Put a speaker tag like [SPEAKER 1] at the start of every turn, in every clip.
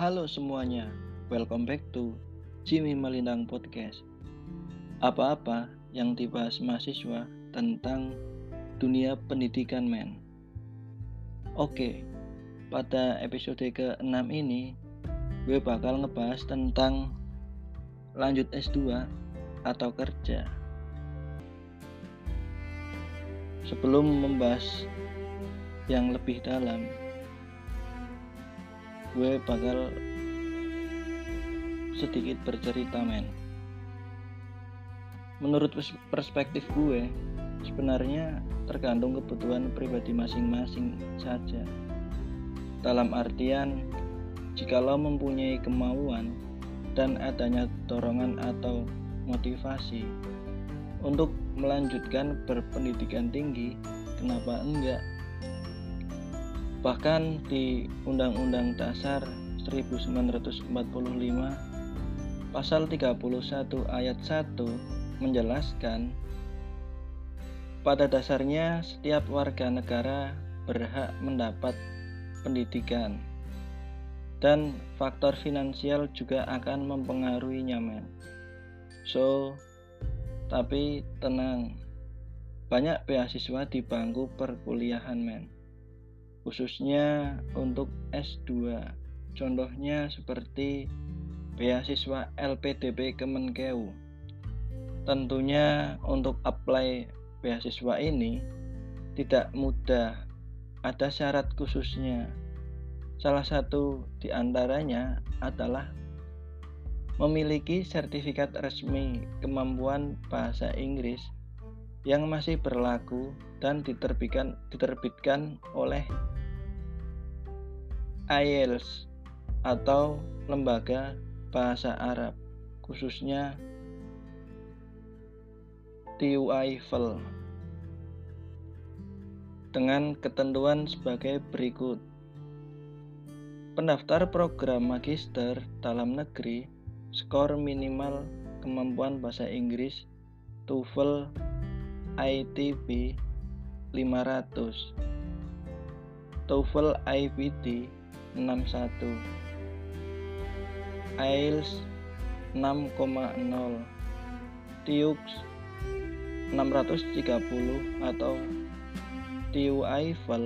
[SPEAKER 1] Halo semuanya, welcome back to Jimmy Melindang Podcast. Apa-apa yang dibahas mahasiswa tentang dunia pendidikan men. Oke, pada episode ke-6 ini gue bakal ngebahas tentang lanjut S2 atau kerja. Sebelum membahas yang lebih dalam, gue bakal sedikit bercerita men. Menurut perspektif gue sebenarnya tergantung kebutuhan pribadi masing-masing saja. Dalam artian jikalau mempunyai kemauan dan adanya dorongan atau motivasi untuk melanjutkan berpendidikan tinggi kenapa enggak Bahkan di Undang-Undang Dasar 1945 pasal 31 ayat 1 menjelaskan pada dasarnya setiap warga negara berhak mendapat pendidikan dan faktor finansial juga akan mempengaruhinya men so tapi tenang banyak beasiswa di bangku perkuliahan men khususnya untuk S2. Contohnya seperti beasiswa LPDP Kemenkeu. Tentunya untuk apply beasiswa ini tidak mudah. Ada syarat khususnya. Salah satu di antaranya adalah memiliki sertifikat resmi kemampuan bahasa Inggris yang masih berlaku dan diterbitkan diterbitkan oleh IELTS atau lembaga bahasa Arab khususnya TUIFL dengan ketentuan sebagai berikut. Pendaftar program magister dalam negeri skor minimal kemampuan bahasa Inggris TOEFL ITB 500 TOEFL IBT 61 IELTS 6,0 TIUX 630 atau TUIFL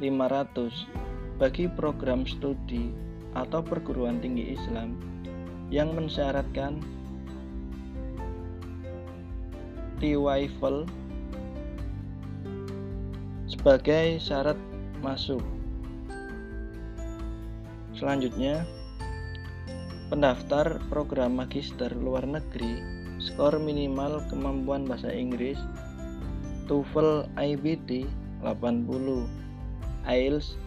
[SPEAKER 1] 500 bagi program studi atau perguruan tinggi Islam yang mensyaratkan TOEFL sebagai syarat masuk. Selanjutnya, pendaftar program magister luar negeri skor minimal kemampuan bahasa Inggris TOEFL IBT 80 IELTS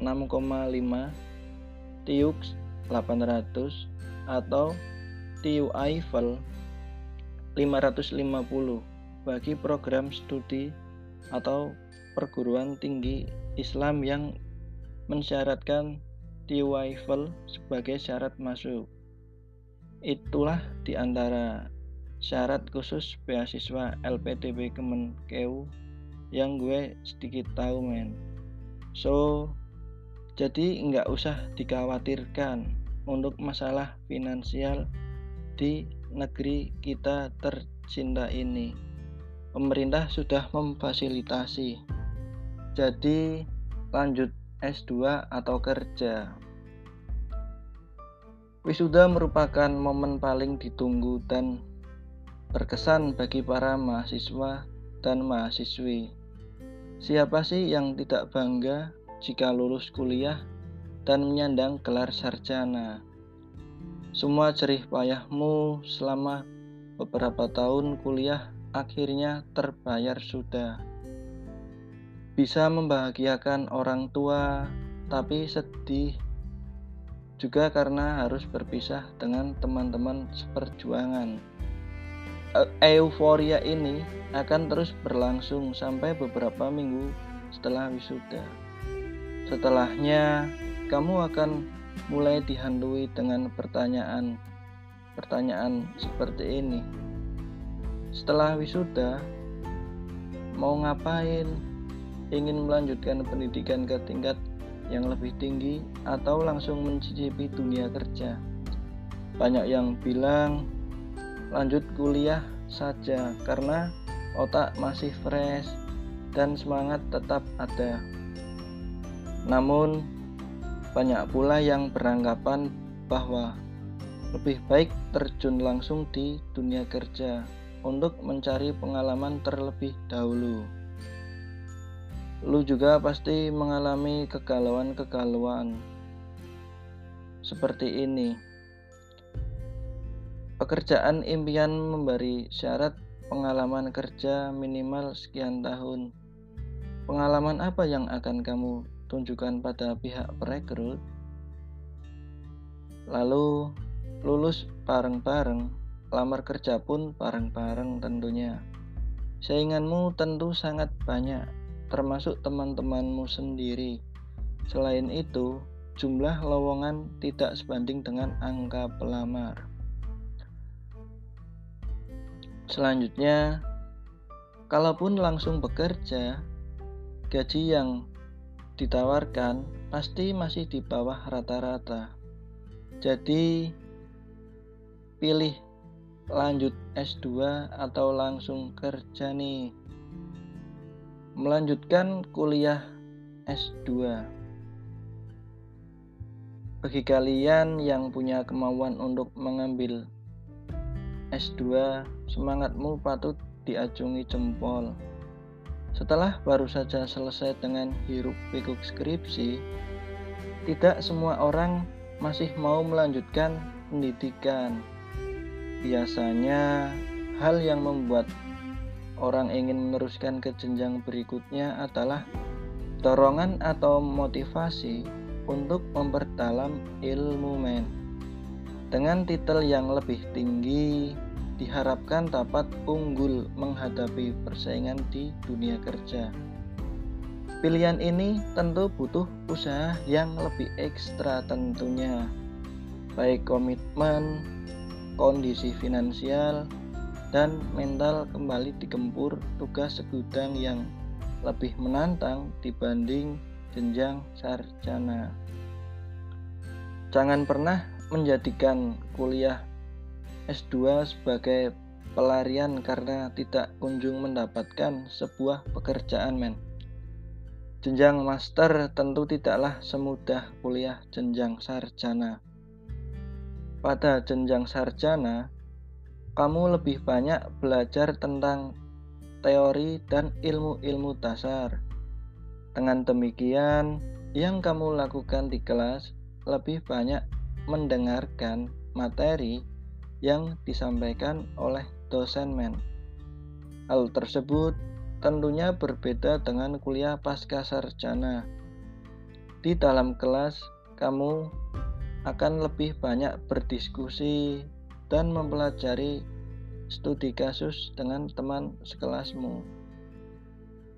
[SPEAKER 1] 6,5 TIUX 800 atau TUIFL 550 bagi program studi atau perguruan tinggi Islam yang mensyaratkan TOEFL sebagai syarat masuk. Itulah di antara syarat khusus beasiswa LPDP Kemenkeu yang gue sedikit tahu men. So, jadi nggak usah dikhawatirkan untuk masalah finansial di negeri kita tercinta ini. Pemerintah sudah memfasilitasi. Jadi lanjut S2 atau kerja. Wisuda merupakan momen paling ditunggu dan berkesan bagi para mahasiswa dan mahasiswi. Siapa sih yang tidak bangga jika lulus kuliah dan menyandang gelar sarjana? Semua jerih payahmu selama beberapa tahun kuliah akhirnya terbayar sudah. Bisa membahagiakan orang tua, tapi sedih juga karena harus berpisah dengan teman-teman seperjuangan. E, euforia ini akan terus berlangsung sampai beberapa minggu setelah wisuda. Setelahnya, kamu akan mulai dihantui dengan pertanyaan pertanyaan seperti ini. Setelah wisuda, mau ngapain? Ingin melanjutkan pendidikan ke tingkat yang lebih tinggi atau langsung mencicipi dunia kerja. Banyak yang bilang lanjut kuliah saja karena otak masih fresh dan semangat tetap ada. Namun, banyak pula yang beranggapan bahwa lebih baik terjun langsung di dunia kerja untuk mencari pengalaman terlebih dahulu. Lu juga pasti mengalami kegalauan-kegalauan seperti ini. Pekerjaan impian memberi syarat pengalaman kerja minimal sekian tahun. Pengalaman apa yang akan kamu tunjukkan pada pihak perekrut? Lalu lulus bareng-bareng, lamar kerja pun bareng-bareng tentunya. Sainganmu tentu sangat banyak, termasuk teman-temanmu sendiri. Selain itu, jumlah lowongan tidak sebanding dengan angka pelamar. Selanjutnya, kalaupun langsung bekerja, gaji yang ditawarkan pasti masih di bawah rata-rata. Jadi, pilih lanjut S2 atau langsung kerja nih. Melanjutkan kuliah S2. Bagi kalian yang punya kemauan untuk mengambil S2, semangatmu patut diacungi jempol. Setelah baru saja selesai dengan hiruk pikuk skripsi, tidak semua orang masih mau melanjutkan pendidikan. Biasanya, hal yang membuat orang ingin meneruskan ke jenjang berikutnya adalah dorongan atau motivasi untuk memperdalam ilmu men. Dengan titel yang lebih tinggi, diharapkan dapat unggul menghadapi persaingan di dunia kerja. Pilihan ini tentu butuh usaha yang lebih ekstra tentunya, baik komitmen, kondisi finansial, dan mental kembali digempur tugas segudang yang lebih menantang dibanding jenjang sarjana. Jangan pernah menjadikan kuliah S2 sebagai pelarian karena tidak kunjung mendapatkan sebuah pekerjaan men. Jenjang master tentu tidaklah semudah kuliah jenjang sarjana. Pada jenjang sarjana, kamu lebih banyak belajar tentang teori dan ilmu-ilmu dasar. Dengan demikian, yang kamu lakukan di kelas lebih banyak mendengarkan materi yang disampaikan oleh dosen men. Hal tersebut tentunya berbeda dengan kuliah pasca sarjana. Di dalam kelas, kamu akan lebih banyak berdiskusi dan mempelajari studi kasus dengan teman sekelasmu.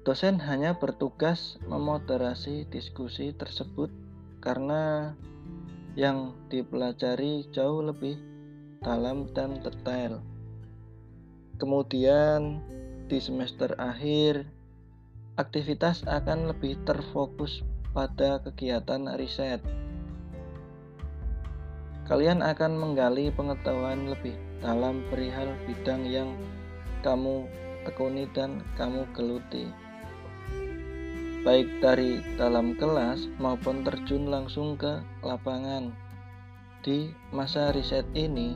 [SPEAKER 1] Dosen hanya bertugas memoderasi diskusi tersebut karena yang dipelajari jauh lebih dalam dan detail. Kemudian di semester akhir, aktivitas akan lebih terfokus pada kegiatan riset. Kalian akan menggali pengetahuan lebih dalam perihal bidang yang kamu tekuni dan kamu geluti baik dari dalam kelas maupun terjun langsung ke lapangan. Di masa riset ini,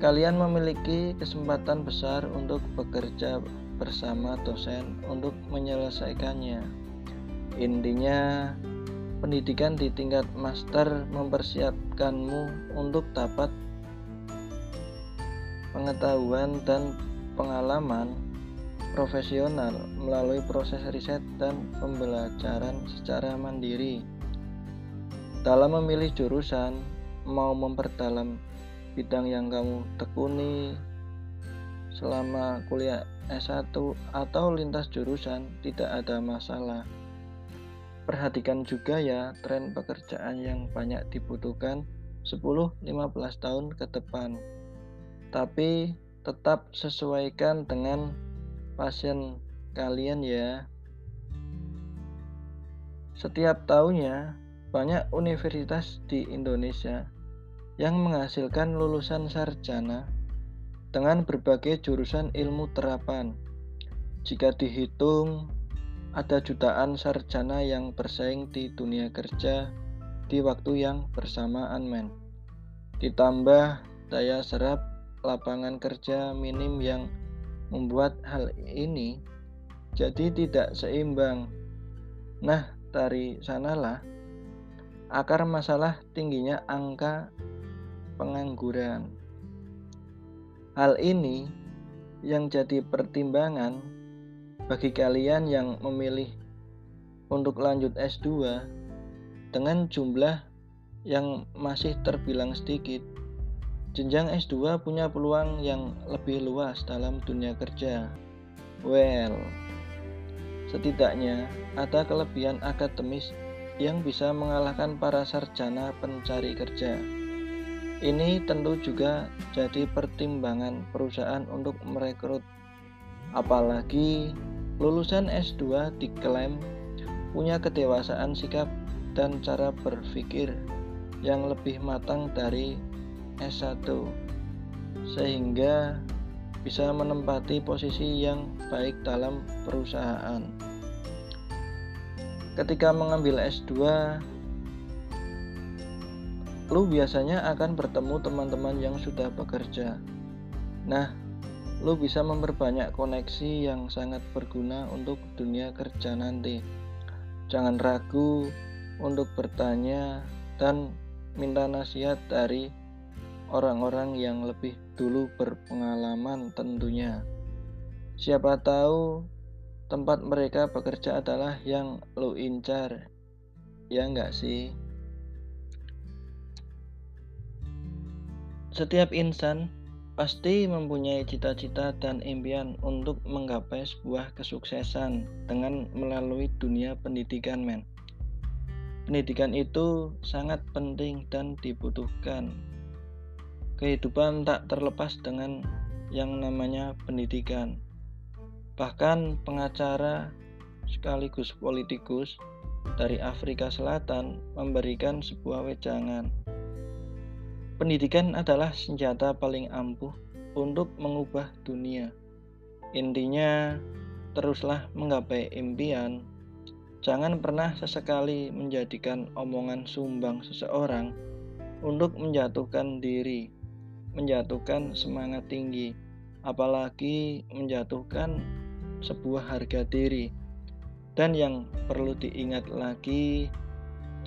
[SPEAKER 1] kalian memiliki kesempatan besar untuk bekerja bersama dosen untuk menyelesaikannya. Intinya, pendidikan di tingkat master mempersiapkanmu untuk dapat pengetahuan dan pengalaman profesional melalui proses riset dan pembelajaran secara mandiri. Dalam memilih jurusan, mau memperdalam bidang yang kamu tekuni selama kuliah S1 atau lintas jurusan tidak ada masalah. Perhatikan juga ya tren pekerjaan yang banyak dibutuhkan 10-15 tahun ke depan. Tapi tetap sesuaikan dengan pasien kalian ya. Setiap tahunnya, banyak universitas di Indonesia yang menghasilkan lulusan sarjana dengan berbagai jurusan ilmu terapan. Jika dihitung, ada jutaan sarjana yang bersaing di dunia kerja di waktu yang bersamaan, men. Ditambah daya serap lapangan kerja minim yang membuat hal ini jadi tidak seimbang. Nah, dari sanalah akar masalah tingginya angka pengangguran. Hal ini yang jadi pertimbangan bagi kalian yang memilih untuk lanjut S2 dengan jumlah yang masih terbilang sedikit. Jenjang S2 punya peluang yang lebih luas dalam dunia kerja. Well, setidaknya ada kelebihan akademis yang bisa mengalahkan para sarjana pencari kerja. Ini tentu juga jadi pertimbangan perusahaan untuk merekrut. Apalagi lulusan S2 diklaim punya kedewasaan sikap dan cara berpikir yang lebih matang dari S1 sehingga bisa menempati posisi yang baik dalam perusahaan. Ketika mengambil S2 lu biasanya akan bertemu teman-teman yang sudah bekerja. Nah, lu bisa memperbanyak koneksi yang sangat berguna untuk dunia kerja nanti. Jangan ragu untuk bertanya dan minta nasihat dari orang-orang yang lebih dulu berpengalaman tentunya. Siapa tahu tempat mereka bekerja adalah yang lo incar. Ya enggak sih? Setiap insan pasti mempunyai cita-cita dan impian untuk menggapai sebuah kesuksesan dengan melalui dunia pendidikan, men. Pendidikan itu sangat penting dan dibutuhkan. Kehidupan tak terlepas dengan yang namanya pendidikan. Bahkan pengacara sekaligus politikus dari Afrika Selatan memberikan sebuah wejangan Pendidikan adalah senjata paling ampuh untuk mengubah dunia. Intinya, teruslah menggapai impian. Jangan pernah sesekali menjadikan omongan sumbang seseorang untuk menjatuhkan diri, menjatuhkan semangat tinggi, apalagi menjatuhkan sebuah harga diri. Dan yang perlu diingat lagi,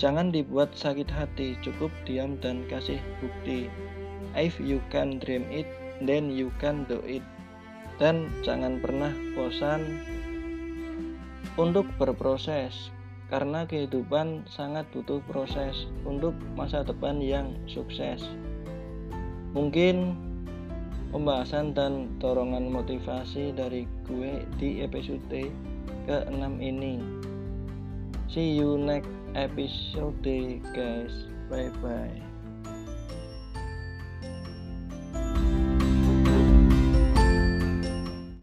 [SPEAKER 1] Jangan dibuat sakit hati, cukup diam dan kasih bukti. If you can dream it, then you can do it. Dan jangan pernah bosan untuk berproses, karena kehidupan sangat butuh proses untuk masa depan yang sukses. Mungkin pembahasan dan dorongan motivasi dari gue di episode ke-6 ini. See you next episode guys. Bye bye